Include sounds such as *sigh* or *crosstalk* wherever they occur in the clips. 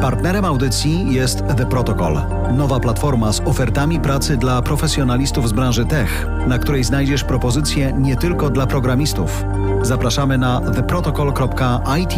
Partnerem audycji jest The Protocol, nowa platforma z ofertami pracy dla profesjonalistów z branży tech, na której znajdziesz propozycje nie tylko dla programistów. Zapraszamy na theprotocol.it.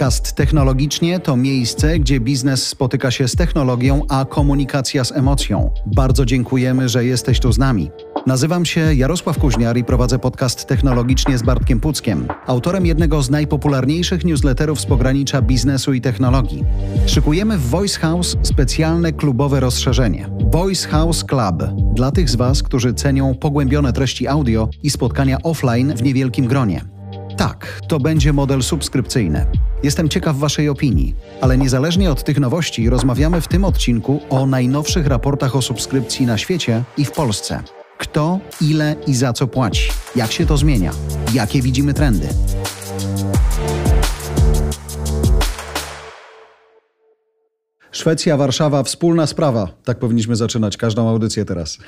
Podcast Technologicznie to miejsce, gdzie biznes spotyka się z technologią, a komunikacja z emocją. Bardzo dziękujemy, że jesteś tu z nami. Nazywam się Jarosław Kuźniar i prowadzę podcast Technologicznie z Bartkiem Puckiem, autorem jednego z najpopularniejszych newsletterów z pogranicza biznesu i technologii. Szykujemy w Voice House specjalne klubowe rozszerzenie. Voice House Club dla tych z Was, którzy cenią pogłębione treści audio i spotkania offline w niewielkim gronie. Tak, to będzie model subskrypcyjny. Jestem ciekaw Waszej opinii, ale niezależnie od tych nowości rozmawiamy w tym odcinku o najnowszych raportach o subskrypcji na świecie i w Polsce. Kto, ile i za co płaci? Jak się to zmienia? Jakie widzimy trendy? Szwecja, Warszawa, wspólna sprawa. Tak powinniśmy zaczynać każdą audycję teraz.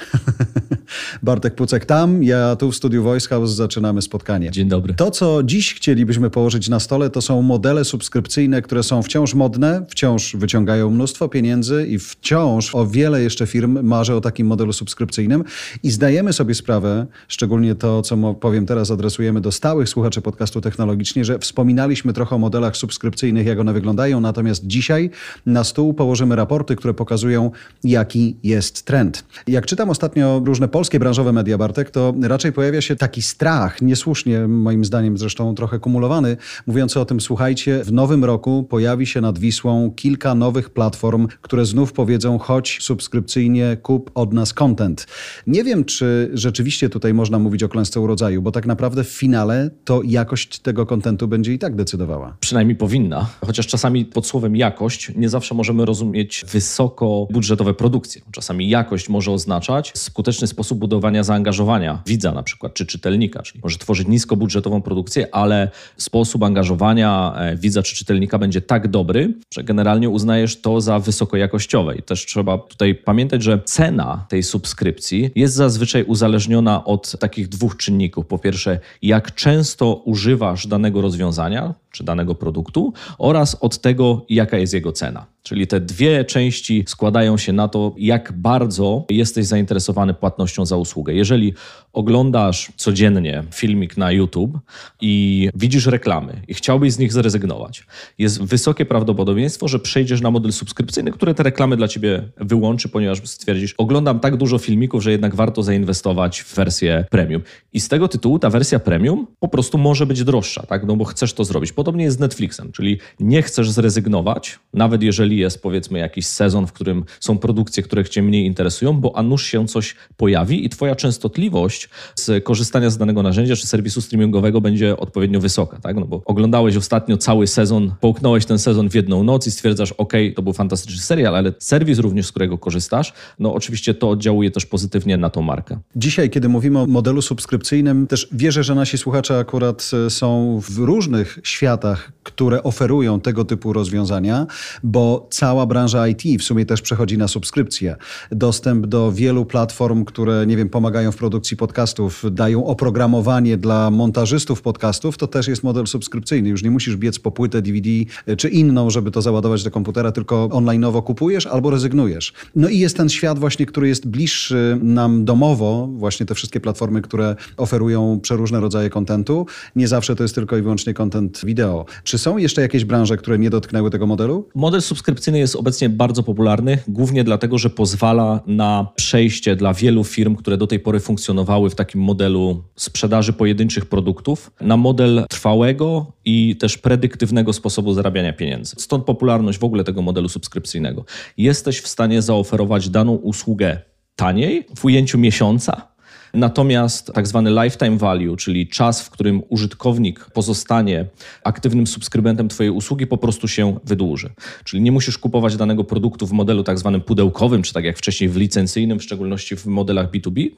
*laughs* Bartek Pucek tam, ja tu w studiu Voice House zaczynamy spotkanie. Dzień dobry. To, co dziś chcielibyśmy położyć na stole, to są modele subskrypcyjne, które są wciąż modne, wciąż wyciągają mnóstwo pieniędzy i wciąż o wiele jeszcze firm marzy o takim modelu subskrypcyjnym i zdajemy sobie sprawę, szczególnie to, co powiem teraz, adresujemy do stałych słuchaczy podcastu technologicznie, że wspominaliśmy trochę o modelach subskrypcyjnych, jak one wyglądają, natomiast dzisiaj na stół położymy raporty, które pokazują, jaki jest trend. Jak czytam ostatnio różne polskie branżowe media, Bartek, to raczej pojawia się taki strach, niesłusznie moim zdaniem zresztą trochę kumulowany, mówiący o tym, słuchajcie, w nowym roku pojawi się nad Wisłą kilka nowych platform, które znów powiedzą, chodź subskrypcyjnie, kup od nas content. Nie wiem, czy rzeczywiście tutaj można mówić o klęsce urodzaju, bo tak naprawdę w finale to jakość tego kontentu będzie i tak decydowała. Przynajmniej powinna, chociaż czasami pod słowem jakość nie zawsze możemy rozumieć wysoko budżetowe produkcje. Czasami jakość może oznaczać skuteczny sposób budowania zaangażowania widza na przykład, czy czytelnika, czyli może tworzyć niskobudżetową produkcję, ale sposób angażowania e, widza czy czytelnika będzie tak dobry, że generalnie uznajesz to za wysokojakościowe. I też trzeba tutaj pamiętać, że cena tej subskrypcji jest zazwyczaj uzależniona od takich dwóch czynników. Po pierwsze, jak często używasz danego rozwiązania, czy danego produktu oraz od tego, jaka jest jego cena. Czyli te dwie części składają się na to, jak bardzo jesteś zainteresowany płatnością za usługę. Jeżeli oglądasz codziennie filmik na YouTube i widzisz reklamy i chciałbyś z nich zrezygnować, jest wysokie prawdopodobieństwo, że przejdziesz na model subskrypcyjny, który te reklamy dla ciebie wyłączy, ponieważ stwierdzisz, oglądam tak dużo filmików, że jednak warto zainwestować w wersję premium. I z tego tytułu ta wersja premium po prostu może być droższa, tak? no bo chcesz to zrobić. Podobnie jest z Netflixem, czyli nie chcesz zrezygnować, nawet jeżeli jest powiedzmy jakiś sezon, w którym są produkcje, które cię mniej interesują, bo a nuż się coś pojawi i twoja częstotliwość z korzystania z danego narzędzia czy serwisu streamingowego będzie odpowiednio wysoka, tak? No bo oglądałeś ostatnio cały sezon, połknąłeś ten sezon w jedną noc i stwierdzasz, ok, to był fantastyczny serial, ale serwis również, z którego korzystasz, no oczywiście to oddziałuje też pozytywnie na tą markę. Dzisiaj, kiedy mówimy o modelu subskrypcyjnym, też wierzę, że nasi słuchacze akurat e, są w różnych światach, które oferują tego typu rozwiązania, bo cała branża IT w sumie też przechodzi na subskrypcję. Dostęp do wielu platform, które, nie wiem, pomagają w produkcji podcastów, dają oprogramowanie dla montażystów podcastów, to też jest model subskrypcyjny. Już nie musisz biec po płytę DVD e, czy inną, żeby to załadować do komputera, tylko online'owo kupujesz albo rezygnujesz. No i jest ten świat właśnie, który jest bliższy nam domowo, właśnie te wszystkie platformy, które oferują przeróżne rodzaje kontentu. Nie zawsze to jest tylko i wyłącznie kontent wideo. Czy są jeszcze jakieś branże, które nie dotknęły tego modelu? Model subskrypcyjny jest obecnie bardzo popularny, głównie dlatego, że pozwala na przejście dla wielu firm, które do tej pory funkcjonowały w takim modelu sprzedaży pojedynczych produktów, na model trwałego i też predyktywnego sposobu zarabiania pieniędzy. Stąd popularność w ogóle tego modelu subskrypcyjnego. Jesteś w stanie zaoferować daną usługę taniej w ujęciu miesiąca, Natomiast tak zwany lifetime value, czyli czas, w którym użytkownik pozostanie aktywnym subskrybentem Twojej usługi, po prostu się wydłuży. Czyli nie musisz kupować danego produktu w modelu tak zwanym pudełkowym, czy tak jak wcześniej w licencyjnym, w szczególności w modelach B2B,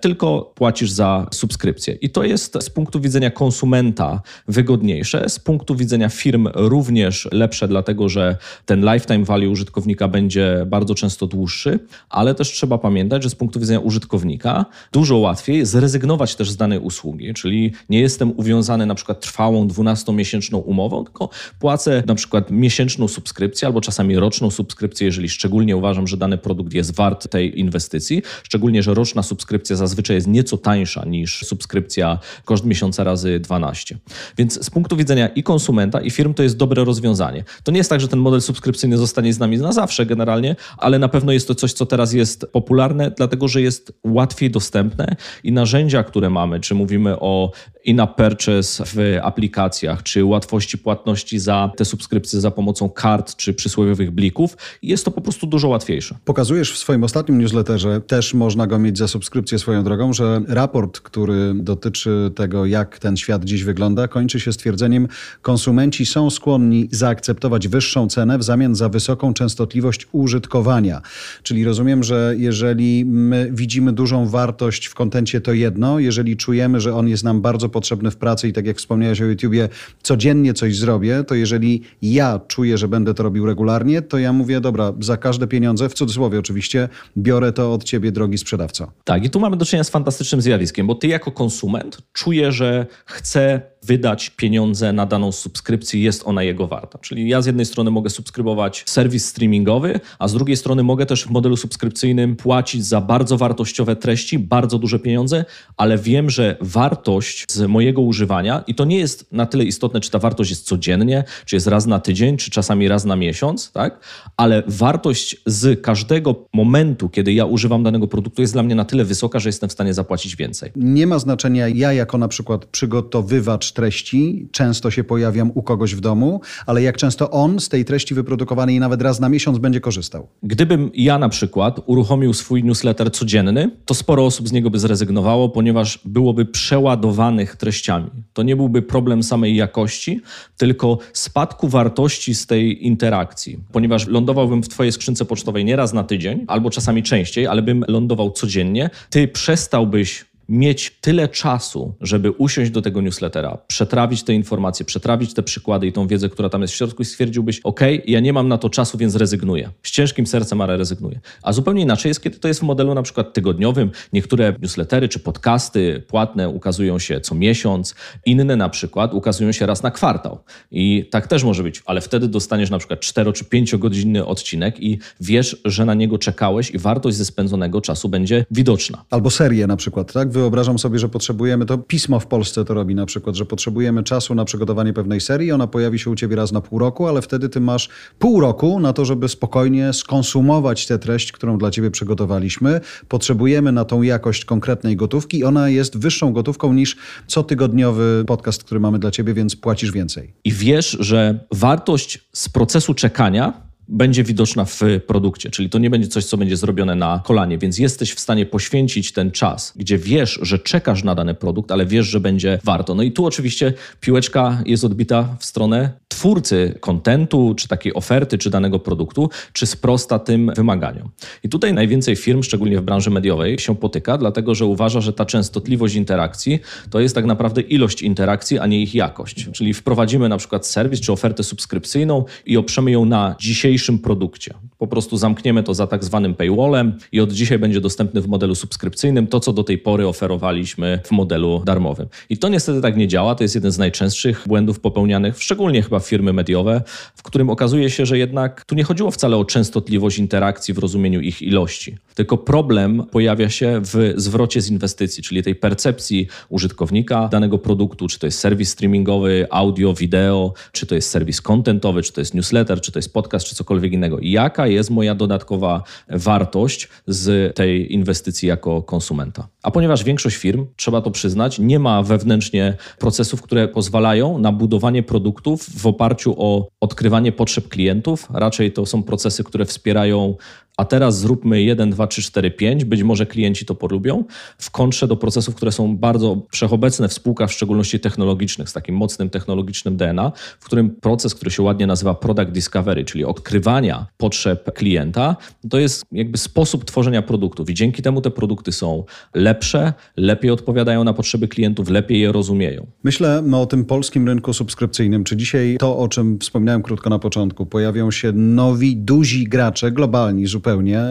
tylko płacisz za subskrypcję. I to jest z punktu widzenia konsumenta wygodniejsze, z punktu widzenia firm również lepsze, dlatego że ten lifetime value użytkownika będzie bardzo często dłuższy, ale też trzeba pamiętać, że z punktu widzenia użytkownika dużo łatwiej zrezygnować też z danej usługi, czyli nie jestem uwiązany na przykład trwałą 12-miesięczną umową, tylko płacę na przykład miesięczną subskrypcję albo czasami roczną subskrypcję, jeżeli szczególnie uważam, że dany produkt jest wart tej inwestycji, szczególnie, że roczna subskrypcja zazwyczaj jest nieco tańsza niż subskrypcja koszt miesiąca razy 12. Więc z punktu widzenia i konsumenta, i firm to jest dobre rozwiązanie. To nie jest tak, że ten model subskrypcyjny zostanie z nami na zawsze generalnie, ale na pewno jest to coś, co teraz jest popularne, dlatego że jest łatwiej dostępne i narzędzia, które mamy, czy mówimy o in-app purchase w aplikacjach, czy łatwości płatności za te subskrypcje za pomocą kart czy przysłowiowych blików, jest to po prostu dużo łatwiejsze. Pokazujesz w swoim ostatnim newsletterze, też można go mieć za subskrypcję swoją drogą, że raport, który dotyczy tego, jak ten świat dziś wygląda, kończy się stwierdzeniem, konsumenci są skłonni zaakceptować wyższą cenę w zamian za wysoką częstotliwość użytkowania. Czyli rozumiem, że jeżeli my widzimy dużą wartość w kontencie, to jedno, jeżeli czujemy, że on jest nam bardzo potrzebny w pracy i tak jak wspomniałeś o YouTubie, codziennie coś zrobię, to jeżeli ja czuję, że będę to robił regularnie, to ja mówię, dobra, za każde pieniądze, w cudzysłowie oczywiście, biorę to od ciebie, drogi sprzedawco. Tak, i tu mamy do czynienia z fantastycznym zjawiskiem, bo ty jako konsument czuje, że chce wydać pieniądze na daną subskrypcję, jest ona jego warta. Czyli ja z jednej strony mogę subskrybować serwis streamingowy, a z drugiej strony mogę też w modelu subskrypcyjnym płacić za bardzo wartościowe treści, bardzo duże pieniądze, ale wiem, że wartość z mojego używania, i to nie jest na tyle istotne, czy ta wartość jest codziennie, czy jest raz na tydzień, czy czasami raz na miesiąc, tak? ale wartość z każdego momentu, kiedy ja używam danego produktu, jest dla mnie na tyle wysoka, że jestem w stanie zapłacić więcej. Nie ma znaczenia, ja jako na przykład przygotowywacz treści często się pojawiam u kogoś w domu, ale jak często on z tej treści wyprodukowanej nawet raz na miesiąc będzie korzystał. Gdybym ja na przykład uruchomił swój newsletter codzienny, to sporo osób z niego by zrezygnowało, ponieważ byłoby przeładowanych treściami. To nie byłby problem samej jakości, tylko spadku wartości z tej interakcji, ponieważ lądowałbym w Twojej skrzynce pocztowej nie raz na tydzień, albo czasami częściej, ale bym lądował codziennie. Ty przestałbyś mieć tyle czasu, żeby usiąść do tego newslettera, przetrawić te informacje, przetrawić te przykłady i tą wiedzę, która tam jest w środku i stwierdziłbyś, ok, ja nie mam na to czasu, więc rezygnuję. Z ciężkim sercem, ale rezygnuję. A zupełnie inaczej jest, kiedy to jest w modelu na przykład tygodniowym. Niektóre newslettery czy podcasty płatne ukazują się co miesiąc, inne na przykład ukazują się raz na kwartał. I tak też może być, ale wtedy dostaniesz na przykład 4 czy 5 godzinny odcinek i wiesz, że na niego czekałeś i wartość ze spędzonego czasu będzie widoczna. Albo serię na przykład, tak? Wyobrażam sobie, że potrzebujemy, to pismo w Polsce to robi na przykład, że potrzebujemy czasu na przygotowanie pewnej serii, ona pojawi się u ciebie raz na pół roku, ale wtedy ty masz pół roku na to, żeby spokojnie skonsumować tę treść, którą dla ciebie przygotowaliśmy. Potrzebujemy na tą jakość konkretnej gotówki ona jest wyższą gotówką niż cotygodniowy podcast, który mamy dla ciebie, więc płacisz więcej. I wiesz, że wartość z procesu czekania będzie widoczna w produkcie, czyli to nie będzie coś, co będzie zrobione na kolanie, więc jesteś w stanie poświęcić ten czas, gdzie wiesz, że czekasz na dany produkt, ale wiesz, że będzie warto. No i tu oczywiście piłeczka jest odbita w stronę twórcy kontentu, czy takiej oferty, czy danego produktu, czy sprosta tym wymaganiom. I tutaj najwięcej firm, szczególnie w branży mediowej, się potyka, dlatego że uważa, że ta częstotliwość interakcji to jest tak naprawdę ilość interakcji, a nie ich jakość. Czyli wprowadzimy na przykład serwis czy ofertę subskrypcyjną i oprzemy ją na dzisiejszym produkcie. Po prostu zamkniemy to za tak zwanym paywallem i od dzisiaj będzie dostępny w modelu subskrypcyjnym to, co do tej pory oferowaliśmy w modelu darmowym. I to niestety tak nie działa. To jest jeden z najczęstszych błędów popełnianych, szczególnie chyba firmy mediowe, w którym okazuje się, że jednak tu nie chodziło wcale o częstotliwość interakcji w rozumieniu ich ilości, tylko problem pojawia się w zwrocie z inwestycji, czyli tej percepcji użytkownika danego produktu, czy to jest serwis streamingowy, audio, wideo, czy to jest serwis contentowy, czy to jest newsletter, czy to jest podcast, czy cokolwiek innego. I jaka jest moja dodatkowa wartość z tej inwestycji jako konsumenta? A ponieważ większość firm, trzeba to przyznać, nie ma wewnętrznie procesów, które pozwalają na budowanie produktów w oparciu o odkrywanie potrzeb klientów, raczej to są procesy, które wspierają a teraz zróbmy 1, 2, 3, 4, 5, być może klienci to polubią, w kontrze do procesów, które są bardzo wszechobecne w spółkach, w szczególności technologicznych, z takim mocnym technologicznym DNA, w którym proces, który się ładnie nazywa product discovery, czyli odkrywania potrzeb klienta, to jest jakby sposób tworzenia produktów i dzięki temu te produkty są lepsze, lepiej odpowiadają na potrzeby klientów, lepiej je rozumieją. Myślę o tym polskim rynku subskrypcyjnym. Czy dzisiaj to, o czym wspominałem krótko na początku, pojawią się nowi, duzi gracze, globalni zupełnie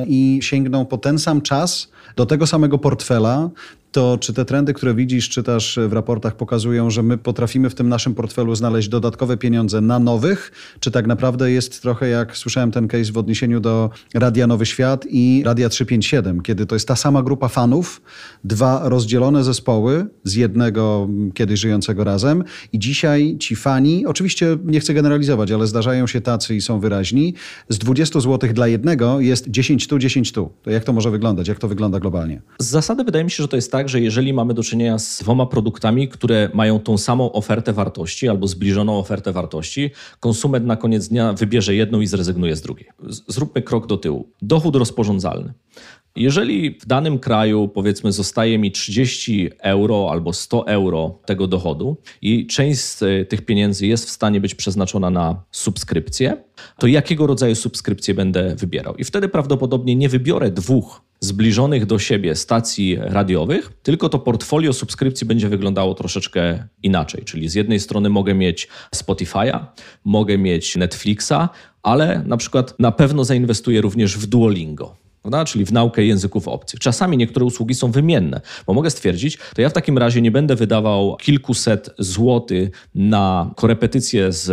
i sięgną po ten sam czas do tego samego portfela, to czy te trendy, które widzisz, czytasz w raportach, pokazują, że my potrafimy w tym naszym portfelu znaleźć dodatkowe pieniądze na nowych? Czy tak naprawdę jest trochę jak słyszałem ten case w odniesieniu do Radia Nowy Świat i Radia 357, kiedy to jest ta sama grupa fanów, dwa rozdzielone zespoły z jednego kiedyś żyjącego razem i dzisiaj ci fani, oczywiście nie chcę generalizować, ale zdarzają się tacy i są wyraźni, z 20 zł dla jednego jest 10 tu, 10 tu. To jak to może wyglądać? Jak to wygląda globalnie? Z zasady wydaje mi się, że to jest tak, że jeżeli mamy do czynienia z dwoma produktami, które mają tą samą ofertę wartości albo zbliżoną ofertę wartości, konsument na koniec dnia wybierze jedną i zrezygnuje z drugiej. Zróbmy krok do tyłu. Dochód rozporządzalny. Jeżeli w danym kraju, powiedzmy, zostaje mi 30 euro albo 100 euro tego dochodu i część z tych pieniędzy jest w stanie być przeznaczona na subskrypcję, to jakiego rodzaju subskrypcję będę wybierał? I wtedy prawdopodobnie nie wybiorę dwóch zbliżonych do siebie stacji radiowych, tylko to portfolio subskrypcji będzie wyglądało troszeczkę inaczej. Czyli z jednej strony mogę mieć Spotify'a, mogę mieć Netflixa, ale na przykład na pewno zainwestuję również w Duolingo. Czyli w naukę języków obcych. Czasami niektóre usługi są wymienne, bo mogę stwierdzić, to ja w takim razie nie będę wydawał kilkuset złotych na korepetycję z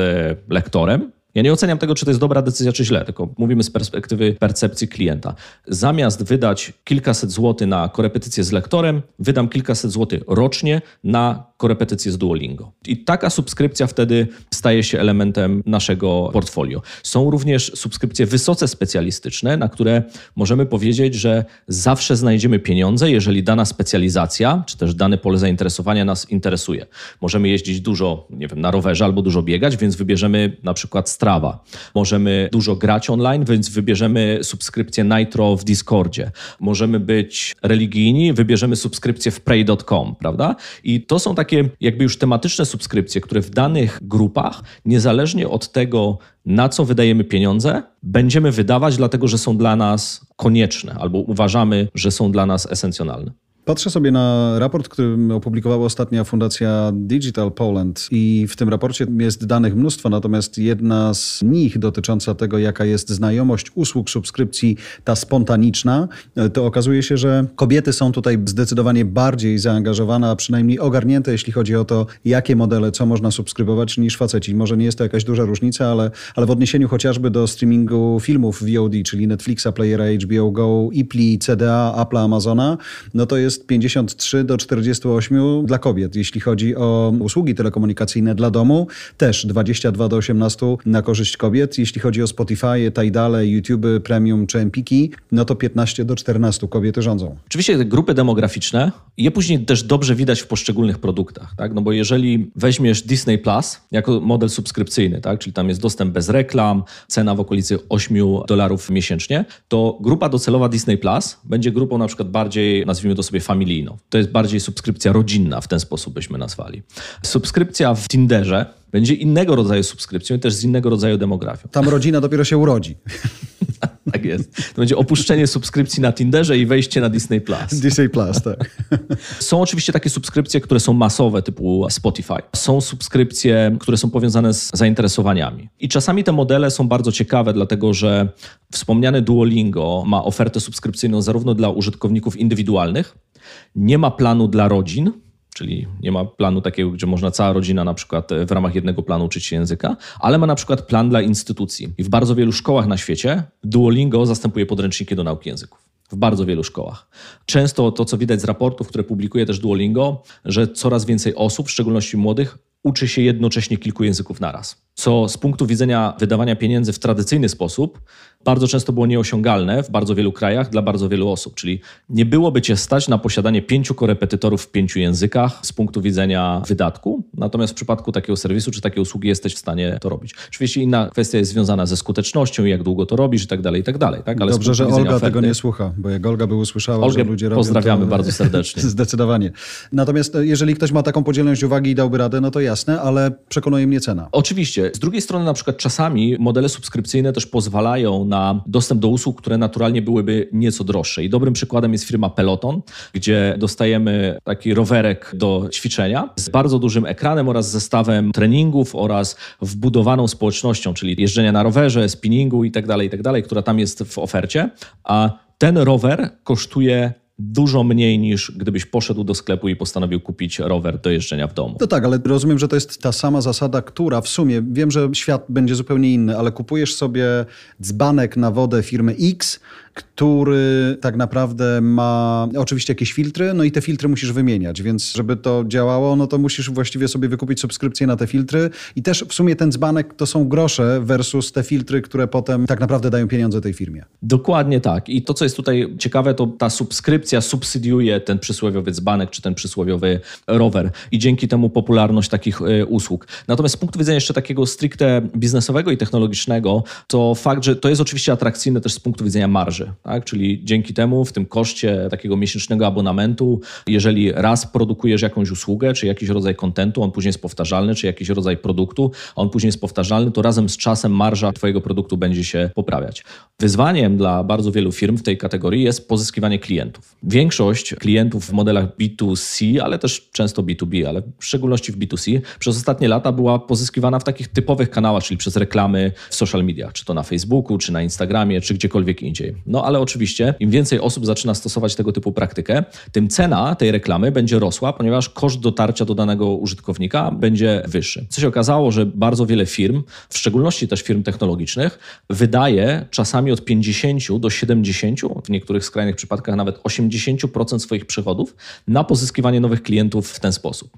lektorem, ja nie oceniam tego, czy to jest dobra decyzja, czy źle, tylko mówimy z perspektywy percepcji klienta. Zamiast wydać kilkaset złotych na korepetycję z lektorem, wydam kilkaset złotych rocznie na korepetycje z Duolingo. I taka subskrypcja wtedy staje się elementem naszego portfolio. Są również subskrypcje wysoce specjalistyczne, na które możemy powiedzieć, że zawsze znajdziemy pieniądze, jeżeli dana specjalizacja, czy też dane pole zainteresowania nas interesuje. Możemy jeździć dużo, nie wiem, na rowerze albo dużo biegać, więc wybierzemy na przykład Strava. Możemy dużo grać online, więc wybierzemy subskrypcję Nitro w Discordzie. Możemy być religijni, wybierzemy subskrypcję w pray.com, prawda? I to są takie takie jakby już tematyczne subskrypcje, które w danych grupach, niezależnie od tego, na co wydajemy pieniądze, będziemy wydawać, dlatego że są dla nas konieczne albo uważamy, że są dla nas esencjonalne. Patrzę sobie na raport, który opublikowała ostatnia fundacja Digital Poland i w tym raporcie jest danych mnóstwo, natomiast jedna z nich dotycząca tego, jaka jest znajomość usług subskrypcji, ta spontaniczna, to okazuje się, że kobiety są tutaj zdecydowanie bardziej zaangażowane, a przynajmniej ogarnięte, jeśli chodzi o to, jakie modele, co można subskrybować, niż faceci. Może nie jest to jakaś duża różnica, ale, ale w odniesieniu chociażby do streamingu filmów VOD, czyli Netflixa, Playera, HBO Go, Ipli, CDA, Apple, Amazona, no to jest jest 53 do 48 dla kobiet. Jeśli chodzi o usługi telekomunikacyjne dla domu, też 22 do 18 na korzyść kobiet. Jeśli chodzi o Spotify, Tidale, YouTube Premium czy Empiki, no to 15 do 14 kobiety rządzą. Oczywiście te grupy demograficzne, je później też dobrze widać w poszczególnych produktach, tak? No bo jeżeli weźmiesz Disney Plus jako model subskrypcyjny, tak? Czyli tam jest dostęp bez reklam, cena w okolicy 8 dolarów miesięcznie, to grupa docelowa Disney Plus będzie grupą na przykład bardziej, nazwijmy to sobie familijną. To jest bardziej subskrypcja rodzinna, w ten sposób byśmy nazwali. Subskrypcja w Tinderze będzie innego rodzaju subskrypcją i też z innego rodzaju demografią. Tam rodzina dopiero się urodzi. *laughs* tak jest. To będzie opuszczenie subskrypcji na Tinderze i wejście na Disney Plus. Disney Plus, tak. *laughs* Są oczywiście takie subskrypcje, które są masowe, typu Spotify. Są subskrypcje, które są powiązane z zainteresowaniami. I czasami te modele są bardzo ciekawe, dlatego że wspomniane Duolingo ma ofertę subskrypcyjną zarówno dla użytkowników indywidualnych, nie ma planu dla rodzin, czyli nie ma planu takiego, gdzie można cała rodzina na przykład w ramach jednego planu uczyć się języka, ale ma na przykład plan dla instytucji. I w bardzo wielu szkołach na świecie Duolingo zastępuje podręczniki do nauki języków. W bardzo wielu szkołach. Często to, co widać z raportów, które publikuje też Duolingo, że coraz więcej osób, w szczególności młodych, uczy się jednocześnie kilku języków naraz. Co z punktu widzenia wydawania pieniędzy w tradycyjny sposób bardzo często było nieosiągalne w bardzo wielu krajach dla bardzo wielu osób. Czyli nie byłoby cię stać na posiadanie pięciu korepetytorów w pięciu językach z punktu widzenia wydatku. Natomiast w przypadku takiego serwisu czy takiej usługi jesteś w stanie to robić. Oczywiście inna kwestia jest związana ze skutecznością, jak długo to robisz i tak dalej, i tak dalej. Tak? Ale Dobrze, że Olga oferty... tego nie słucha, bo jak Olga by usłyszała, Olgę że ludzie robią pozdrawiamy to... bardzo *laughs* serdecznie. Zdecydowanie. Natomiast e, jeżeli ktoś ma taką podzielność uwagi i dałby radę, no to jasne, ale przekonuje mnie cena. Oczywiście. Z drugiej strony na przykład czasami modele subskrypcyjne też pozwalają na dostęp do usług, które naturalnie byłyby nieco droższe. I dobrym przykładem jest firma Peloton, gdzie dostajemy taki rowerek do ćwiczenia z bardzo dużym ekranem oraz zestawem treningów oraz wbudowaną społecznością, czyli jeżdżenia na rowerze, spinningu itd., tak itd., tak która tam jest w ofercie. A ten rower kosztuje dużo mniej niż gdybyś poszedł do sklepu i postanowił kupić rower do jeżdżenia w domu. No tak, ale rozumiem, że to jest ta sama zasada, która w sumie, wiem, że świat będzie zupełnie inny, ale kupujesz sobie dzbanek na wodę firmy X, który tak naprawdę ma oczywiście jakieś filtry, no i te filtry musisz wymieniać, więc żeby to działało, no to musisz właściwie sobie wykupić subskrypcję na te filtry i też w sumie ten dzbanek to są grosze versus te filtry, które potem tak naprawdę dają pieniądze tej firmie. Dokładnie tak. I to, co jest tutaj ciekawe, to ta subskrypcja subsydiuje ten przysłowiowy dzbanek czy ten przysłowiowy rower i dzięki temu popularność takich y, usług. Natomiast z punktu widzenia jeszcze takiego stricte biznesowego i technologicznego, to fakt, że to jest oczywiście atrakcyjne też z punktu widzenia marży tak? Czyli dzięki temu w tym koszcie takiego miesięcznego abonamentu, jeżeli raz produkujesz jakąś usługę, czy jakiś rodzaj kontentu, on później jest powtarzalny, czy jakiś rodzaj produktu, on później jest powtarzalny, to razem z czasem marża Twojego produktu będzie się poprawiać. Wyzwaniem dla bardzo wielu firm w tej kategorii jest pozyskiwanie klientów. Większość klientów w modelach B2C, ale też często B2B, ale w szczególności w B2C, przez ostatnie lata była pozyskiwana w takich typowych kanałach, czyli przez reklamy w social mediach, czy to na Facebooku, czy na Instagramie, czy gdziekolwiek indziej. No ale oczywiście im więcej osób zaczyna stosować tego typu praktykę, tym cena tej reklamy będzie rosła, ponieważ koszt dotarcia do danego użytkownika będzie wyższy. Co się okazało, że bardzo wiele firm, w szczególności też firm technologicznych, wydaje czasami od 50 do 70, w niektórych skrajnych przypadkach nawet 80% swoich przychodów na pozyskiwanie nowych klientów w ten sposób.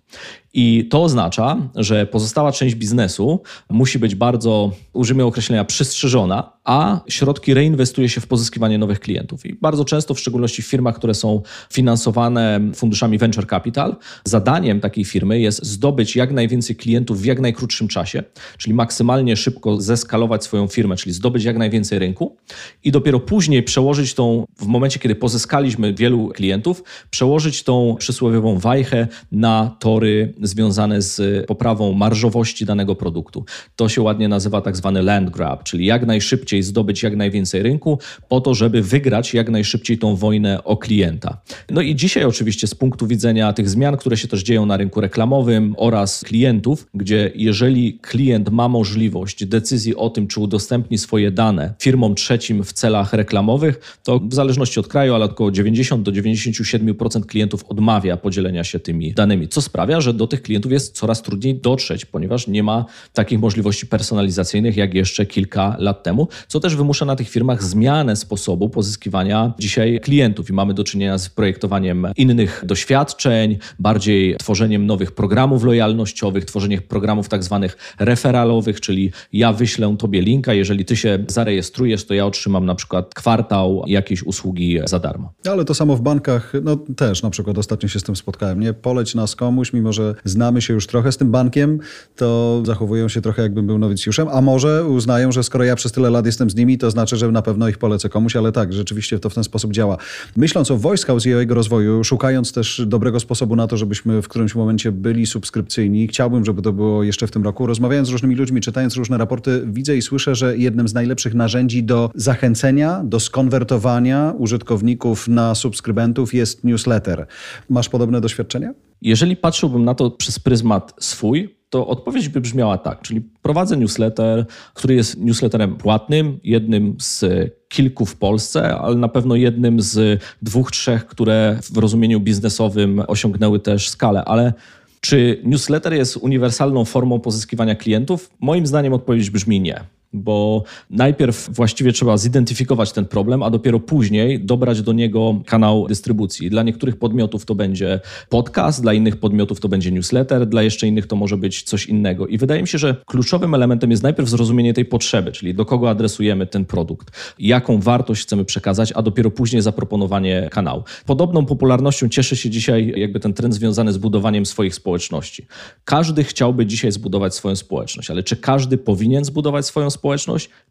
I to oznacza, że pozostała część biznesu musi być bardzo, użyjmy określenia, przystrzyżona, a środki reinwestuje się w pozyskiwanie nowych klientów. I bardzo często, w szczególności w firmach, które są finansowane funduszami venture capital, zadaniem takiej firmy jest zdobyć jak najwięcej klientów w jak najkrótszym czasie, czyli maksymalnie szybko zeskalować swoją firmę, czyli zdobyć jak najwięcej rynku i dopiero później przełożyć tą, w momencie kiedy pozyskaliśmy wielu klientów, przełożyć tą przysłowiową wajchę na tory związane z poprawą marżowości danego produktu. To się ładnie nazywa tak zwany land grab, czyli jak najszybciej zdobyć jak najwięcej rynku po to, żeby wygrać jak najszybciej tą wojnę o klienta. No i dzisiaj oczywiście z punktu widzenia tych zmian, które się też dzieją na rynku reklamowym oraz klientów, gdzie jeżeli klient ma możliwość decyzji o tym, czy udostępni swoje dane firmom trzecim w celach reklamowych, to w zależności od kraju, ale około 90 do 97% klientów odmawia podzielenia się tymi danymi, co sprawia, że do tych klientów jest coraz trudniej dotrzeć, ponieważ nie ma takich możliwości personalizacyjnych jak jeszcze kilka lat temu, co też wymusza na tych firmach zmianę sposobu pozyskiwania dzisiaj klientów i mamy do czynienia z projektowaniem innych doświadczeń, bardziej tworzeniem nowych programów lojalnościowych, tworzeniem programów tak zwanych referalowych, czyli ja wyślę tobie linka, jeżeli ty się zarejestrujesz, to ja otrzymam na przykład kwartał jakiejś usługi za darmo. Ale to samo w bankach, no też na przykład ostatnio się z tym spotkałem, nie? Poleć nas komuś, mimo że znamy się już trochę z tym bankiem, to zachowują się trochę jakbym był nowicjuszem, a może uznają, że skoro ja przez tyle lat jestem z nimi, to znaczy, że na pewno ich polecę komuś, ale tak, rzeczywiście to w ten sposób działa. Myśląc o Voice House i o jego rozwoju, szukając też dobrego sposobu na to, żebyśmy w którymś momencie byli subskrypcyjni, chciałbym, żeby to było jeszcze w tym roku. Rozmawiając z różnymi ludźmi, czytając różne raporty, widzę i słyszę, że jednym z najlepszych narzędzi do zachęcenia, do skonwertowania użytkowników na subskrybentów jest newsletter. Masz podobne doświadczenia? Jeżeli patrzyłbym na to przez pryzmat swój, to odpowiedź by brzmiała tak, czyli prowadzę newsletter, który jest newsletterem płatnym, jednym z kilku w Polsce, ale na pewno jednym z dwóch, trzech, które w rozumieniu biznesowym osiągnęły też skalę, ale czy newsletter jest uniwersalną formą pozyskiwania klientów? Moim zdaniem odpowiedź brzmi nie. Bo najpierw właściwie trzeba zidentyfikować ten problem, a dopiero później dobrać do niego kanał dystrybucji. Dla niektórych podmiotów to będzie podcast, dla innych podmiotów to będzie newsletter, dla jeszcze innych to może być coś innego. I wydaje mi się, że kluczowym elementem jest najpierw zrozumienie tej potrzeby, czyli do kogo adresujemy ten produkt, jaką wartość chcemy przekazać, a dopiero później zaproponowanie kanału. Podobną popularnością cieszy się dzisiaj jakby ten trend związany z budowaniem swoich społeczności. Każdy chciałby dzisiaj zbudować swoją społeczność, ale czy każdy powinien zbudować swoją społeczność?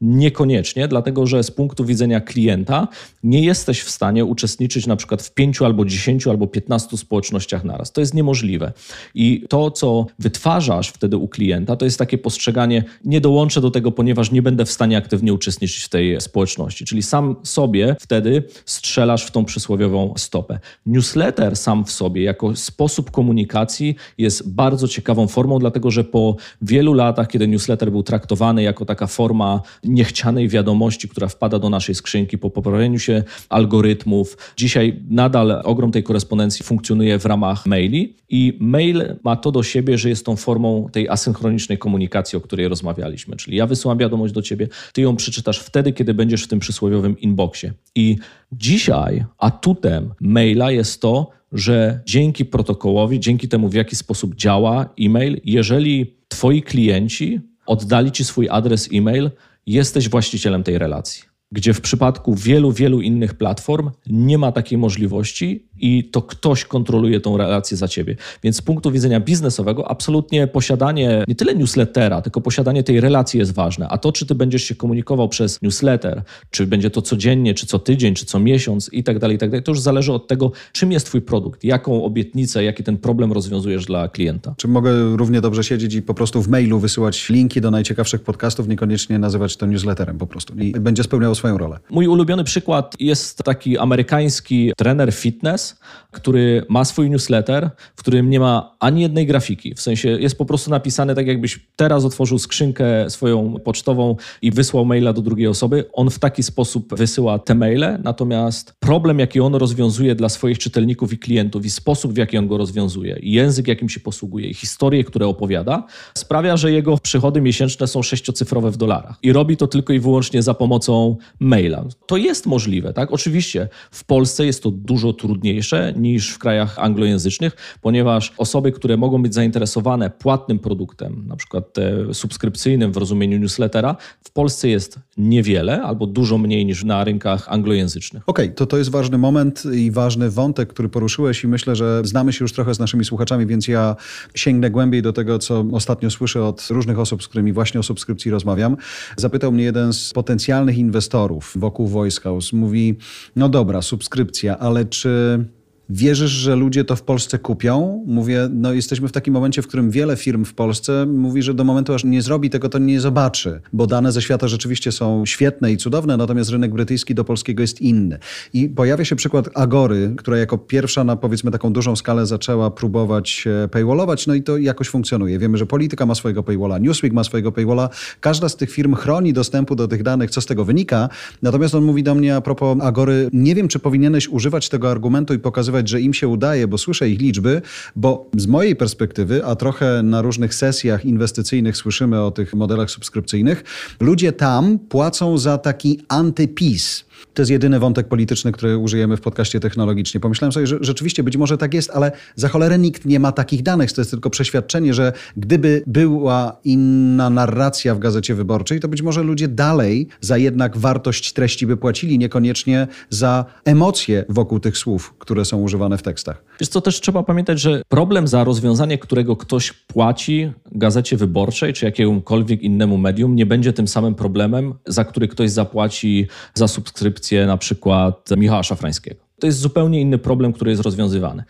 Niekoniecznie, dlatego że z punktu widzenia klienta nie jesteś w stanie uczestniczyć na przykład w pięciu albo dziesięciu albo piętnastu społecznościach naraz. To jest niemożliwe. I to, co wytwarzasz wtedy u klienta, to jest takie postrzeganie, nie dołączę do tego, ponieważ nie będę w stanie aktywnie uczestniczyć w tej społeczności. Czyli sam sobie wtedy strzelasz w tą przysłowiową stopę. Newsletter sam w sobie, jako sposób komunikacji, jest bardzo ciekawą formą, dlatego że po wielu latach, kiedy newsletter był traktowany jako taka forma niechcianej wiadomości, która wpada do naszej skrzynki po poprawieniu się algorytmów, dzisiaj nadal ogrom tej korespondencji funkcjonuje w ramach maili i mail ma to do siebie, że jest tą formą tej asynchronicznej komunikacji, o której rozmawialiśmy. Czyli ja wysyłam wiadomość do ciebie, ty ją przeczytasz wtedy, kiedy będziesz w tym przysłowiowym inboxie. I dzisiaj atutem maila jest to, że dzięki protokołowi, dzięki temu, w jaki sposób działa e-mail, jeżeli twoi klienci oddali ci swój adres e-mail, jesteś właścicielem tej relacji. Gdzie w przypadku wielu, wielu innych platform nie ma takiej możliwości i to ktoś kontroluje tą relację za ciebie. Więc z punktu widzenia biznesowego, absolutnie posiadanie nie tyle newslettera, tylko posiadanie tej relacji jest ważne. A to, czy ty będziesz się komunikował przez newsletter, czy będzie to codziennie, czy co tydzień, czy co miesiąc i tak dalej, i tak dalej, to już zależy od tego, czym jest twój produkt, jaką obietnicę, jaki ten problem rozwiązujesz dla klienta. Czy mogę równie dobrze siedzieć i po prostu w mailu wysyłać linki do najciekawszych podcastów, niekoniecznie nazywać to newsletterem po prostu i będzie spełniało swoją rolę? Mój ulubiony przykład jest taki amerykański trener fitness, który ma swój newsletter, w którym nie ma ani jednej grafiki. W sensie jest po prostu napisane tak, jakbyś teraz otworzył skrzynkę swoją pocztową i wysłał maila do drugiej osoby. On w taki sposób wysyła te maile, natomiast problem, jaki on rozwiązuje dla swoich czytelników i klientów i sposób, w jaki on go rozwiązuje, i język, jakim się posługuje, i historie, które opowiada, sprawia, że jego przychody miesięczne są sześciocyfrowe w dolarach. I robi to tylko i wyłącznie za pomocą maila. To jest możliwe, tak? Oczywiście w Polsce jest to dużo trudniejsze niż w krajach anglojęzycznych, ponieważ osoby, które mogą być zainteresowane płatnym produktem, na przykład subskrypcyjnym w rozumieniu newslettera, w Polsce jest niewiele albo dużo mniej niż na rynkach anglojęzycznych. Okej, okay, to to jest ważny moment i ważny wątek, który poruszyłeś i myślę, że znamy się już trochę z naszymi słuchaczami, więc ja sięgnę głębiej do tego, co ostatnio słyszę od różnych osób, z którymi właśnie o subskrypcji rozmawiam. Zapytał mnie jeden z potencjalnych inwestorów wokół Voice House. Mówi, no dobra, subskrypcja, ale czy Wierzysz, że ludzie to w Polsce kupią? Mówię, no jesteśmy w takim momencie, w którym wiele firm w Polsce mówi, że do momentu, aż nie zrobi tego, to nie zobaczy, bo dane ze świata rzeczywiście są świetne i cudowne, natomiast rynek brytyjski do polskiego jest inny. I pojawia się przykład Agory, która jako pierwsza na powiedzmy taką dużą skalę zaczęła próbować paywallować, no i to jakoś funkcjonuje. Wiemy, że polityka ma swojego paywalla, Newsweek ma swojego paywalla, każda z tych firm chroni dostępu do tych danych, co z tego wynika. Natomiast on mówi do mnie a propos Agory, nie wiem, czy powinieneś używać tego argumentu i pokazywać że im się udaje, bo słyszę ich liczby, bo z mojej perspektywy, a trochę na różnych sesjach inwestycyjnych słyszymy o tych modelach subskrypcyjnych, ludzie tam płacą za taki antypis. To jest jedyny wątek polityczny, który użyjemy w podcaście technologicznie. Pomyślałem sobie, że rzeczywiście być może tak jest, ale za cholerę nikt nie ma takich danych. To jest tylko przeświadczenie, że gdyby była inna narracja w Gazecie Wyborczej, to być może ludzie dalej za jednak wartość treści by płacili, niekoniecznie za emocje wokół tych słów, które są używane w tekstach. Wiesz co, też trzeba pamiętać, że problem za rozwiązanie, którego ktoś płaci Gazecie Wyborczej czy jakiemukolwiek innemu medium, nie będzie tym samym problemem, za który ktoś zapłaci za subskrypcję na przykład Michała Szafrańskiego. To jest zupełnie inny problem, który jest rozwiązywany.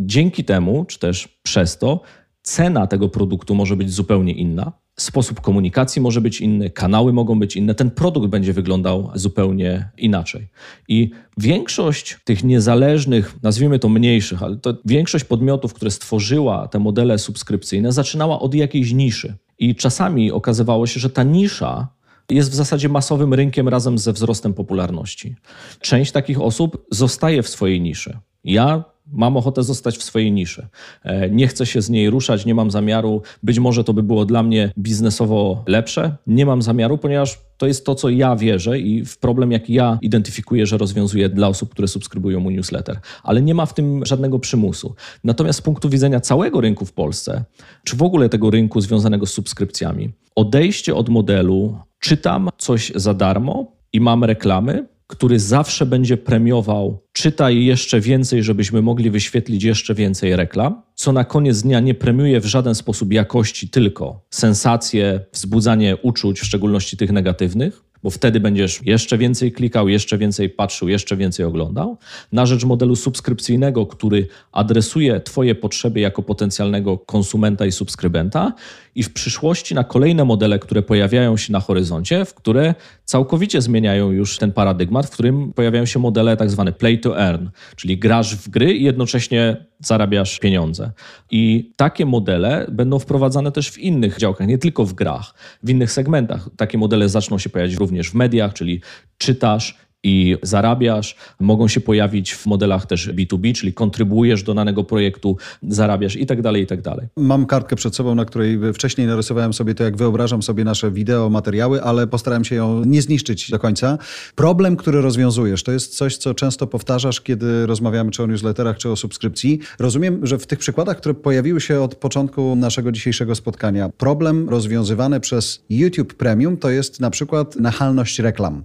Dzięki temu, czy też przez to, cena tego produktu może być zupełnie inna, sposób komunikacji może być inny, kanały mogą być inne, ten produkt będzie wyglądał zupełnie inaczej. I większość tych niezależnych, nazwijmy to mniejszych, ale to większość podmiotów, które stworzyła te modele subskrypcyjne, zaczynała od jakiejś niszy. I czasami okazywało się, że ta nisza jest w zasadzie masowym rynkiem razem ze wzrostem popularności. Część takich osób zostaje w swojej niszy. Ja Mam ochotę zostać w swojej niszy. E, nie chcę się z niej ruszać, nie mam zamiaru. Być może to by było dla mnie biznesowo lepsze. Nie mam zamiaru, ponieważ to jest to, co ja wierzę i w problem, jaki ja identyfikuję, że rozwiązuję dla osób, które subskrybują mój newsletter. Ale nie ma w tym żadnego przymusu. Natomiast z punktu widzenia całego rynku w Polsce, czy w ogóle tego rynku związanego z subskrypcjami, odejście od modelu czytam coś za darmo i mam reklamy, który zawsze będzie premiował czytaj jeszcze więcej, żebyśmy mogli wyświetlić jeszcze więcej reklam, co na koniec dnia nie premiuje w żaden sposób jakości, tylko sensacje, wzbudzanie uczuć, w szczególności tych negatywnych, bo wtedy będziesz jeszcze więcej klikał, jeszcze więcej patrzył, jeszcze więcej oglądał, na rzecz modelu subskrypcyjnego, który adresuje Twoje potrzeby jako potencjalnego konsumenta i subskrybenta, i w przyszłości na kolejne modele, które pojawiają się na horyzoncie, w które całkowicie zmieniają już ten paradygmat, w którym pojawiają się modele tak zwane play to earn, czyli grasz w gry i jednocześnie zarabiasz pieniądze. I takie modele będą wprowadzane też w innych działkach, nie tylko w grach, w innych segmentach. Takie modele zaczną się pojawiać również w mediach, czyli czytasz, i zarabiasz. Mogą się pojawić w modelach też B2B, czyli kontrybuujesz do danego projektu, zarabiasz i tak dalej, i tak dalej. Mam kartkę przed sobą, na której wcześniej narysowałem sobie to, jak wyobrażam sobie nasze wideo, materiały, ale postarałem się ją nie zniszczyć do końca. Problem, który rozwiązujesz, to jest coś, co często powtarzasz, kiedy rozmawiamy czy o newsletterach, czy o subskrypcji. Rozumiem, że w tych przykładach, które pojawiły się od początku naszego dzisiejszego spotkania, problem rozwiązywany przez YouTube Premium to jest na przykład nachalność reklam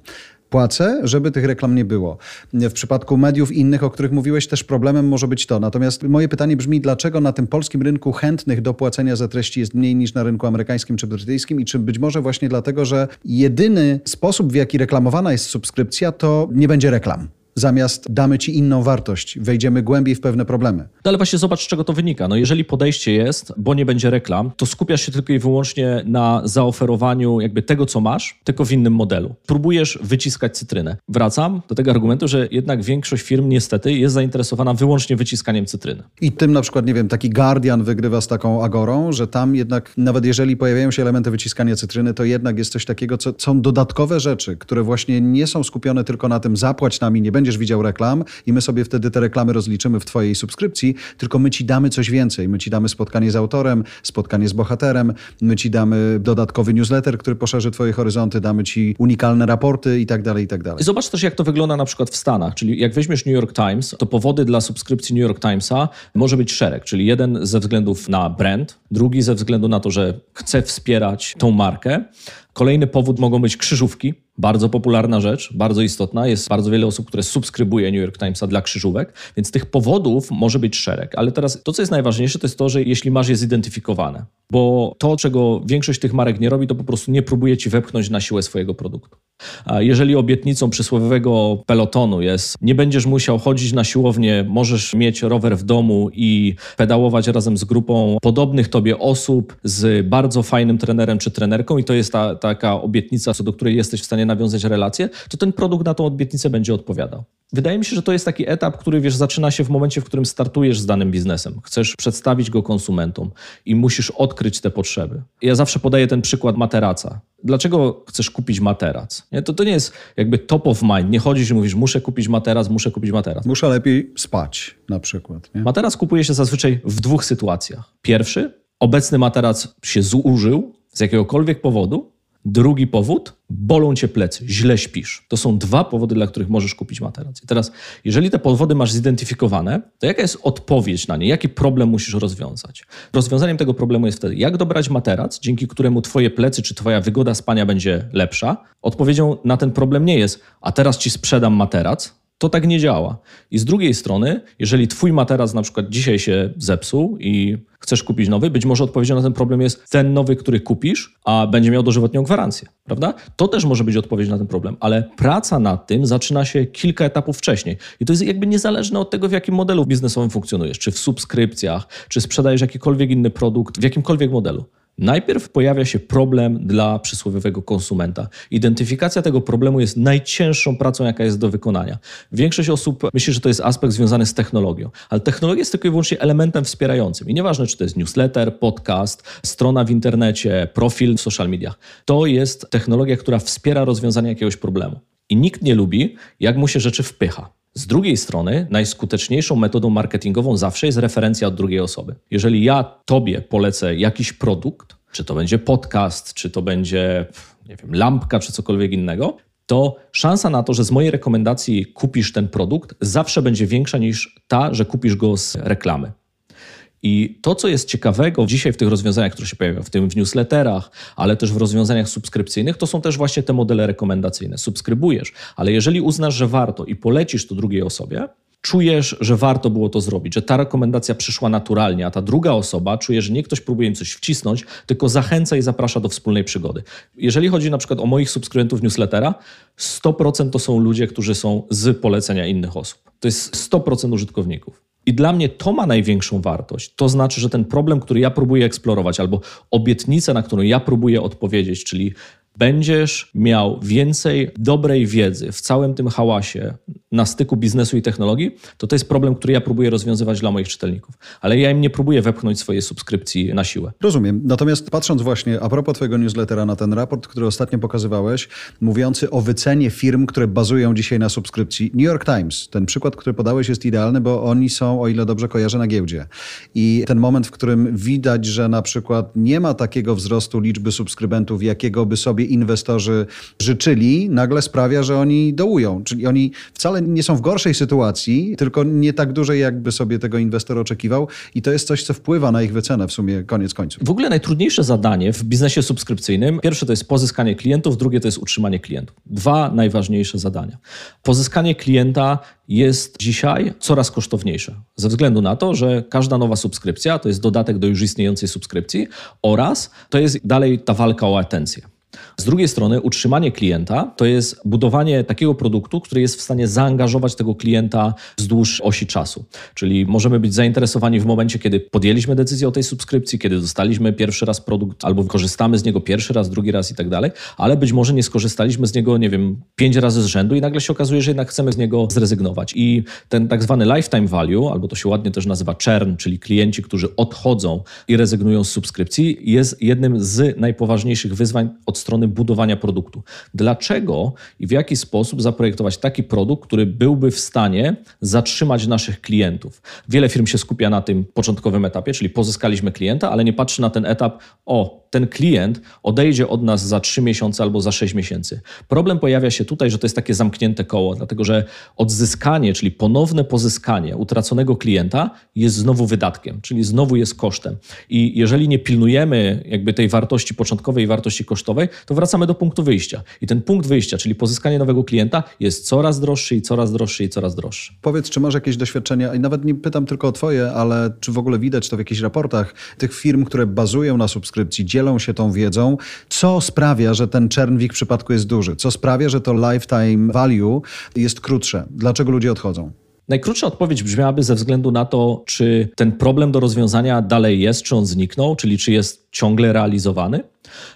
płacę, żeby tych reklam nie było. W przypadku mediów innych, o których mówiłeś, też problemem może być to. Natomiast moje pytanie brzmi, dlaczego na tym polskim rynku chętnych do płacenia za treści jest mniej niż na rynku amerykańskim czy brytyjskim i czy być może właśnie dlatego, że jedyny sposób, w jaki reklamowana jest subskrypcja, to nie będzie reklam zamiast damy ci inną wartość, wejdziemy głębiej w pewne problemy. No ale właśnie zobacz, z czego to wynika. No jeżeli podejście jest, bo nie będzie reklam, to skupiasz się tylko i wyłącznie na zaoferowaniu jakby tego, co masz, tylko w innym modelu. Próbujesz wyciskać cytrynę. Wracam do tego argumentu, że jednak większość firm niestety jest zainteresowana wyłącznie wyciskaniem cytryny. I tym na przykład, nie wiem, taki Guardian wygrywa z taką Agorą, że tam jednak, nawet jeżeli pojawiają się elementy wyciskania cytryny, to jednak jest coś takiego, co są dodatkowe rzeczy, które właśnie nie są skupione tylko na tym zapłać nami, nie będzie będziesz widział reklam i my sobie wtedy te reklamy rozliczymy w twojej subskrypcji, tylko my ci damy coś więcej. My ci damy spotkanie z autorem, spotkanie z bohaterem, my ci damy dodatkowy newsletter, który poszerzy twoje horyzonty, damy ci unikalne raporty i tak dalej, i tak dalej. Zobacz też, jak to wygląda na przykład w Stanach. Czyli jak weźmiesz New York Times, to powody dla subskrypcji New York Timesa może być szereg. Czyli jeden ze względów na brand, drugi ze względu na to, że chce wspierać tą markę. Kolejny powód mogą być krzyżówki, bardzo popularna rzecz, bardzo istotna. Jest bardzo wiele osób, które subskrybuje New York Timesa dla krzyżówek, więc tych powodów może być szereg. Ale teraz to, co jest najważniejsze, to jest to, że jeśli masz je zidentyfikowane, bo to, czego większość tych marek nie robi, to po prostu nie próbuje ci wepchnąć na siłę swojego produktu. Jeżeli obietnicą przysłowiowego pelotonu jest, nie będziesz musiał chodzić na siłownię, możesz mieć rower w domu i pedałować razem z grupą podobnych tobie osób, z bardzo fajnym trenerem czy trenerką, i to jest ta, taka obietnica, co do której jesteś w stanie nawiązać relację, to ten produkt na tą obietnicę będzie odpowiadał. Wydaje mi się, że to jest taki etap, który wiesz, zaczyna się w momencie, w którym startujesz z danym biznesem. Chcesz przedstawić go konsumentom i musisz odkryć te potrzeby. Ja zawsze podaję ten przykład materaca. Dlaczego chcesz kupić materac? Nie? To, to nie jest jakby top of mind. Nie chodzisz i mówisz, muszę kupić materac, muszę kupić materac. Muszę lepiej spać na przykład. Nie? Materac kupuje się zazwyczaj w dwóch sytuacjach. Pierwszy, obecny materac się zużył z jakiegokolwiek powodu Drugi powód, bolą cię plecy, źle śpisz. To są dwa powody, dla których możesz kupić materac. I teraz, jeżeli te powody masz zidentyfikowane, to jaka jest odpowiedź na nie? Jaki problem musisz rozwiązać? Rozwiązaniem tego problemu jest wtedy, jak dobrać materac, dzięki któremu twoje plecy czy twoja wygoda spania będzie lepsza. Odpowiedzią na ten problem nie jest, a teraz ci sprzedam materac, to tak nie działa. I z drugiej strony, jeżeli twój materac na przykład dzisiaj się zepsuł i chcesz kupić nowy, być może odpowiedzią na ten problem jest ten nowy, który kupisz, a będzie miał dożywotnią gwarancję, prawda? To też może być odpowiedź na ten problem, ale praca nad tym zaczyna się kilka etapów wcześniej. I to jest jakby niezależne od tego, w jakim modelu biznesowym funkcjonujesz, czy w subskrypcjach, czy sprzedajesz jakikolwiek inny produkt, w jakimkolwiek modelu. Najpierw pojawia się problem dla przysłowiowego konsumenta. Identyfikacja tego problemu jest najcięższą pracą, jaka jest do wykonania. Większość osób myśli, że to jest aspekt związany z technologią, ale technologia jest tylko i wyłącznie elementem wspierającym. I nieważne, czy to jest newsletter, podcast, strona w internecie, profil w social mediach. To jest technologia, która wspiera rozwiązanie jakiegoś problemu. I nikt nie lubi, jak mu się rzeczy wpycha. Z drugiej strony, najskuteczniejszą metodą marketingową zawsze jest referencja od drugiej osoby. Jeżeli ja tobie polecę jakiś produkt, czy to będzie podcast, czy to będzie, nie wiem, lampka, czy cokolwiek innego, to szansa na to, że z mojej rekomendacji kupisz ten produkt, zawsze będzie większa niż ta, że kupisz go z reklamy. I to, co jest ciekawego dzisiaj w tych rozwiązaniach, które się pojawiają, w tym w newsletterach, ale też w rozwiązaniach subskrypcyjnych, to są też właśnie te modele rekomendacyjne. Subskrybujesz, ale jeżeli uznasz, że warto i polecisz to drugiej osobie, czujesz, że warto było to zrobić, że ta rekomendacja przyszła naturalnie, a ta druga osoba czuje, że nie ktoś próbuje im coś wcisnąć, tylko zachęca i zaprasza do wspólnej przygody. Jeżeli chodzi na przykład o moich subskrybentów newslettera, 100% to są ludzie, którzy są z polecenia innych osób. To jest 100% użytkowników. I dla mnie to ma największą wartość. To znaczy, że ten problem, który ja próbuję eksplorować, albo obietnicę, na którą ja próbuję odpowiedzieć, czyli będziesz miał więcej dobrej wiedzy w całym tym hałasie na styku biznesu i technologii, to to jest problem, który ja próbuję rozwiązywać dla moich czytelników. Ale ja im nie próbuję wepchnąć swojej subskrypcji na siłę. Rozumiem. Natomiast patrząc właśnie a propos Twojego newslettera na ten raport, który ostatnio pokazywałeś, mówiący o wycenie firm, które bazują dzisiaj na subskrypcji. New York Times, ten przykład, który podałeś jest idealny, bo oni są, o ile dobrze kojarzę, na giełdzie. I ten moment, w którym widać, że na przykład nie ma takiego wzrostu liczby subskrybentów, jakiego by sobie inwestorzy życzyli, nagle sprawia, że oni dołują. Czyli oni wcale nie są w gorszej sytuacji, tylko nie tak dużej, jakby sobie tego inwestor oczekiwał. I to jest coś, co wpływa na ich wycenę w sumie koniec końców. W ogóle najtrudniejsze zadanie w biznesie subskrypcyjnym, pierwsze to jest pozyskanie klientów, drugie to jest utrzymanie klientów. Dwa najważniejsze zadania. Pozyskanie klienta jest dzisiaj coraz kosztowniejsze, ze względu na to, że każda nowa subskrypcja to jest dodatek do już istniejącej subskrypcji oraz to jest dalej ta walka o atencję. Z drugiej strony, utrzymanie klienta to jest budowanie takiego produktu, który jest w stanie zaangażować tego klienta wzdłuż osi czasu. Czyli możemy być zainteresowani w momencie, kiedy podjęliśmy decyzję o tej subskrypcji, kiedy dostaliśmy pierwszy raz produkt, albo korzystamy z niego pierwszy raz, drugi raz i tak dalej, ale być może nie skorzystaliśmy z niego, nie wiem, pięć razy z rzędu i nagle się okazuje, że jednak chcemy z niego zrezygnować. I ten tak zwany lifetime value, albo to się ładnie też nazywa churn, czyli klienci, którzy odchodzą i rezygnują z subskrypcji, jest jednym z najpoważniejszych wyzwań od strony budowania produktu. Dlaczego i w jaki sposób zaprojektować taki produkt, który byłby w stanie zatrzymać naszych klientów? Wiele firm się skupia na tym początkowym etapie, czyli pozyskaliśmy klienta, ale nie patrzy na ten etap, o, ten klient odejdzie od nas za 3 miesiące albo za 6 miesięcy. Problem pojawia się tutaj, że to jest takie zamknięte koło, dlatego że odzyskanie, czyli ponowne pozyskanie utraconego klienta jest znowu wydatkiem, czyli znowu jest kosztem. I jeżeli nie pilnujemy jakby tej wartości początkowej i wartości kosztowej, to wracamy do punktu wyjścia. I ten punkt wyjścia, czyli pozyskanie nowego klienta, jest coraz droższy i coraz droższy i coraz droższy. Powiedz, czy masz jakieś doświadczenia, i nawet nie pytam tylko o Twoje, ale czy w ogóle widać to w jakichś raportach tych firm, które bazują na subskrypcji, dzielą się tą wiedzą, co sprawia, że ten churn w przypadku jest duży? Co sprawia, że to lifetime value jest krótsze? Dlaczego ludzie odchodzą? Najkrótsza odpowiedź brzmiałaby ze względu na to, czy ten problem do rozwiązania dalej jest, czy on zniknął, czyli czy jest ciągle realizowany.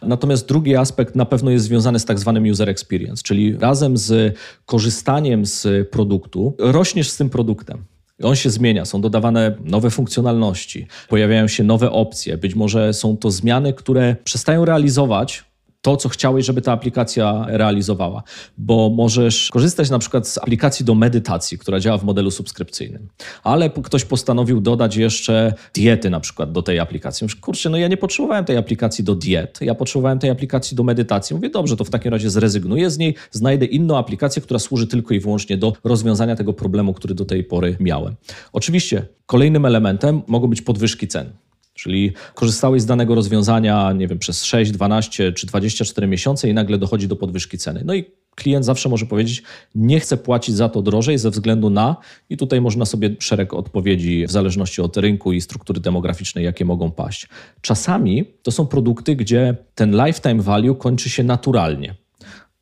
Natomiast drugi aspekt na pewno jest związany z tak zwanym user experience, czyli razem z korzystaniem z produktu rośniesz z tym produktem. On się zmienia, są dodawane nowe funkcjonalności, pojawiają się nowe opcje. Być może są to zmiany, które przestają realizować to, co chciałeś, żeby ta aplikacja realizowała. Bo możesz korzystać na przykład z aplikacji do medytacji, która działa w modelu subskrypcyjnym, ale ktoś postanowił dodać jeszcze diety na przykład do tej aplikacji. Mówisz, kurczę, no ja nie potrzebowałem tej aplikacji do diet, ja potrzebowałem tej aplikacji do medytacji. Mówię, dobrze, to w takim razie zrezygnuję z niej, znajdę inną aplikację, która służy tylko i wyłącznie do rozwiązania tego problemu, który do tej pory miałem. Oczywiście kolejnym elementem mogą być podwyżki cen. Czyli korzystałeś z danego rozwiązania, nie wiem, przez 6, 12 czy 24 miesiące i nagle dochodzi do podwyżki ceny. No i klient zawsze może powiedzieć, nie chcę płacić za to drożej ze względu na, i tutaj można sobie szereg odpowiedzi w zależności od rynku i struktury demograficznej, jakie mogą paść. Czasami to są produkty, gdzie ten lifetime value kończy się naturalnie.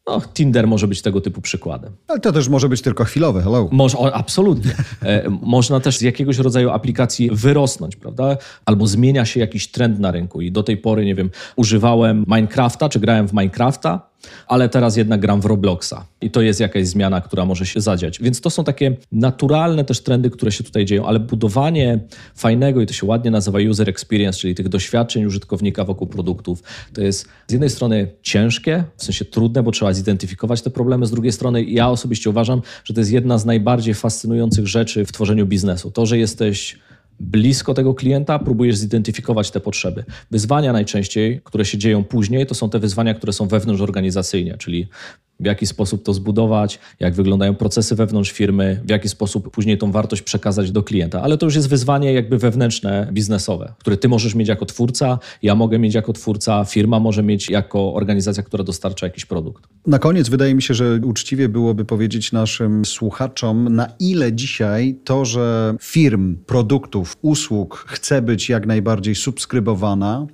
No, Tinder może być tego typu przykładem. Ale to też może być tylko chwilowe, hello. Może, o, absolutnie. E, można też z jakiegoś rodzaju aplikacji wyrosnąć, prawda? Albo zmienia się jakiś trend na rynku i do tej pory, nie wiem, używałem Minecrafta, czy grałem w Minecrafta, ale teraz jednak gram w Robloxa i to jest jakaś zmiana, która może się zadziać. Więc to są takie naturalne też trendy, które się tutaj dzieją, ale budowanie fajnego i to się ładnie nazywa user experience, czyli tych doświadczeń użytkownika wokół produktów, to jest z jednej strony ciężkie, w sensie trudne, bo trzeba zidentyfikować te problemy, z drugiej strony ja osobiście uważam, że to jest jedna z najbardziej fascynujących rzeczy w tworzeniu biznesu. To, że jesteś blisko tego klienta, próbujesz zidentyfikować te potrzeby. Wyzwania najczęściej, które się dzieją później, to są te wyzwania, które są wewnątrz organizacyjnie, czyli w jaki sposób to zbudować, jak wyglądają procesy wewnątrz firmy, w jaki sposób później tą wartość przekazać do klienta. Ale to już jest wyzwanie jakby wewnętrzne, biznesowe, które ty możesz mieć jako twórca, ja mogę mieć jako twórca, firma może mieć jako organizacja, która dostarcza jakiś produkt. Na koniec wydaje mi się, że uczciwie byłoby powiedzieć naszym słuchaczom, na ile dzisiaj to, że firm, produktów, usług chce być jak najbardziej subskrybowana,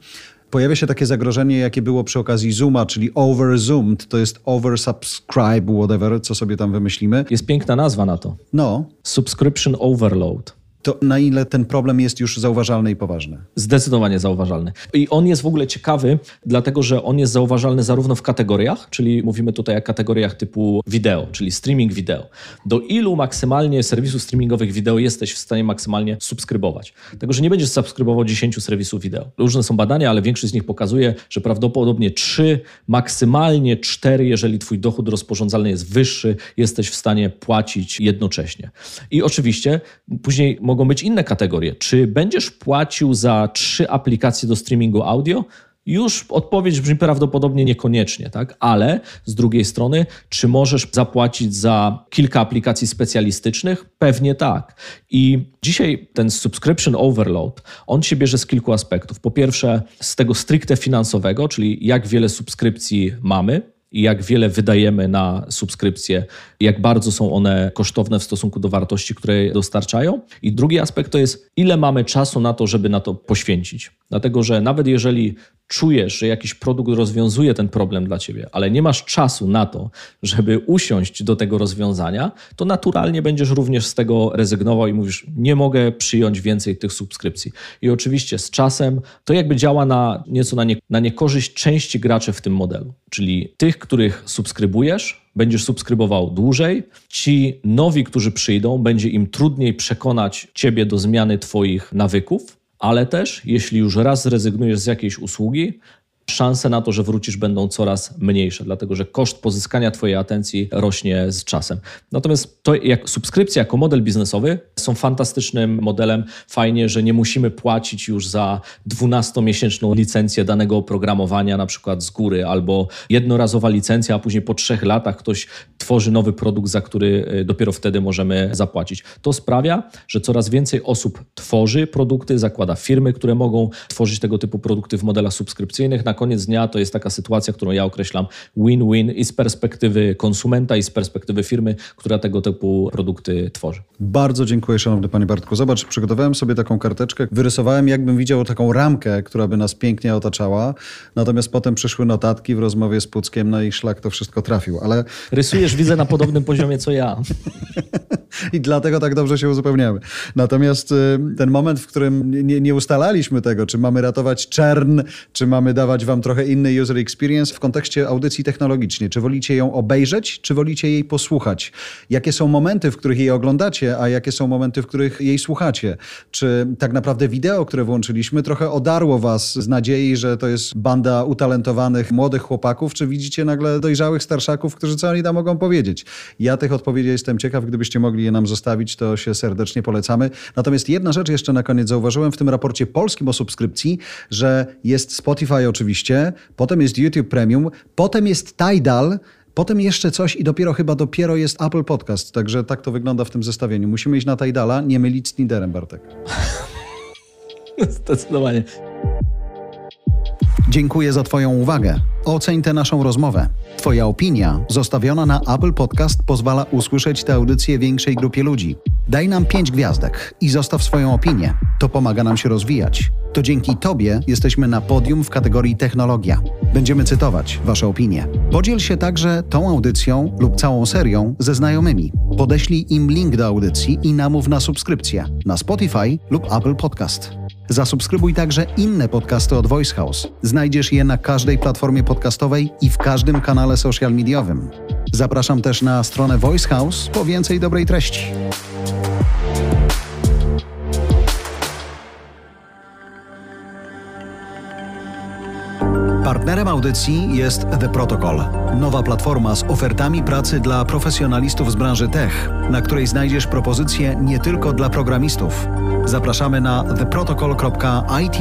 pojawia się takie zagrożenie, jakie było przy okazji Zooma, czyli overzoomed, to jest oversubscribe, whatever, co sobie tam wymyślimy. Jest piękna nazwa na to. No. Subscription overload to na ile ten problem jest już zauważalny i poważny? Zdecydowanie zauważalny. I on jest w ogóle ciekawy, dlatego że on jest zauważalny zarówno w kategoriach, czyli mówimy tutaj o kategoriach typu wideo, czyli streaming wideo. Do ilu maksymalnie serwisów streamingowych wideo jesteś w stanie maksymalnie subskrybować? Tego, że nie będziesz subskrybował 10 serwisów wideo. Różne są badania, ale większość z nich pokazuje, że prawdopodobnie 3, maksymalnie 4, jeżeli twój dochód rozporządzalny jest wyższy, jesteś w stanie płacić jednocześnie. I oczywiście później mogą być inne kategorie. Czy będziesz płacił za trzy aplikacje do streamingu audio? Już odpowiedź brzmi prawdopodobnie niekoniecznie, tak? Ale z drugiej strony, czy możesz zapłacić za kilka aplikacji specjalistycznych? Pewnie tak. I dzisiaj ten subscription overload, on się bierze z kilku aspektów. Po pierwsze, z tego stricte finansowego, czyli jak wiele subskrypcji mamy, i jak wiele wydajemy na subskrypcje, jak bardzo są one kosztowne w stosunku do wartości, które dostarczają. I drugi aspekt to jest, ile mamy czasu na to, żeby na to poświęcić. Dlatego, że nawet jeżeli czujesz, że jakiś produkt rozwiązuje ten problem dla ciebie, ale nie masz czasu na to, żeby usiąść do tego rozwiązania, to naturalnie będziesz również z tego rezygnował i mówisz, nie mogę przyjąć więcej tych subskrypcji. I oczywiście z czasem to jakby działa na nieco na, nie, na niekorzyść części graczy w tym modelu, czyli tych, których subskrybujesz, będziesz subskrybował dłużej. Ci nowi, którzy przyjdą, będzie im trudniej przekonać ciebie do zmiany twoich nawyków, ale też jeśli już raz zrezygnujesz z jakiejś usługi, szanse na to, że wrócisz, będą coraz mniejsze, dlatego że koszt pozyskania Twojej atencji rośnie z czasem. Natomiast to jak subskrypcja jako model biznesowy są fantastycznym modelem. Fajnie, że nie musimy płacić już za 12-miesięczną licencję danego oprogramowania, na przykład z góry, albo jednorazowa licencja, a później po trzech latach ktoś tworzy nowy produkt, za który y, dopiero wtedy możemy zapłacić. To sprawia, że coraz więcej osób tworzy produkty, zakłada firmy, które mogą tworzyć tego typu produkty w modelach subskrypcyjnych. Na koniec dnia to jest taka sytuacja, którą ja określam win-win i z perspektywy konsumenta, i z perspektywy firmy, która tego typu produkty tworzy. Bardzo dziękuję, szanowny panie Bartku. Zobacz, przygotowałem sobie taką karteczkę, wyrysowałem, jakbym widział taką ramkę, która by nas pięknie otaczała, natomiast potem przyszły notatki w rozmowie z Puckiem, no i szlak to wszystko trafił, ale... Rysujesz, widzę, na podobnym poziomie co ja. *laughs* I dlatego tak dobrze się uzupełniamy. Natomiast y, ten moment, w którym nie, nie ustalaliśmy tego, czy mamy ratować czern, czy mamy dawać wam trochę inny user experience w kontekście audycji technologicznej. Czy wolicie ją obejrzeć, czy wolicie jej posłuchać? Jakie są momenty, w których jej oglądacie, a jakie są momenty, w których jej słuchacie? Czy tak naprawdę wideo, które włączyliśmy, trochę odarło was z nadziei, że to jest banda utalentowanych młodych chłopaków, czy widzicie nagle dojrzałych starszaków, którzy co oni tam mogą powiedzieć? Ja tych odpowiedzi jestem ciekaw, gdybyście mogli je nam zostawić, to się serdecznie polecamy. Natomiast jedna rzecz jeszcze na koniec zauważyłem w tym raporcie polskim o subskrypcji, że jest Spotify oczywiście, potem jest YouTube Premium, potem jest Tidal, Potem jeszcze coś i dopiero chyba dopiero jest Apple Podcast. Także tak to wygląda w tym zestawieniu. Musimy iść na Tidala, nie mylić z Tinderem, Bartek. *laughs* Zdecydowanie. Dziękuję za Twoją uwagę. Oceń tę naszą rozmowę. Twoja opinia, zostawiona na Apple Podcast, pozwala usłyszeć tę audycję większej grupie ludzi. Daj nam pięć gwiazdek i zostaw swoją opinię. To pomaga nam się rozwijać. To dzięki Tobie jesteśmy na podium w kategorii technologia. Będziemy cytować Wasze opinie. Podziel się także tą audycją lub całą serią ze znajomymi. Podeślij im link do audycji i namów na subskrypcję na Spotify lub Apple Podcast. Zasubskrybuj także inne podcasty od Voice House. Znajdziesz je na każdej platformie podcastowej i w każdym kanale social mediowym. Zapraszam też na stronę Voice House po więcej dobrej treści. Partnerem audycji jest The Protocol, nowa platforma z ofertami pracy dla profesjonalistów z branży tech, na której znajdziesz propozycje nie tylko dla programistów. Zapraszamy na theprotocol.it.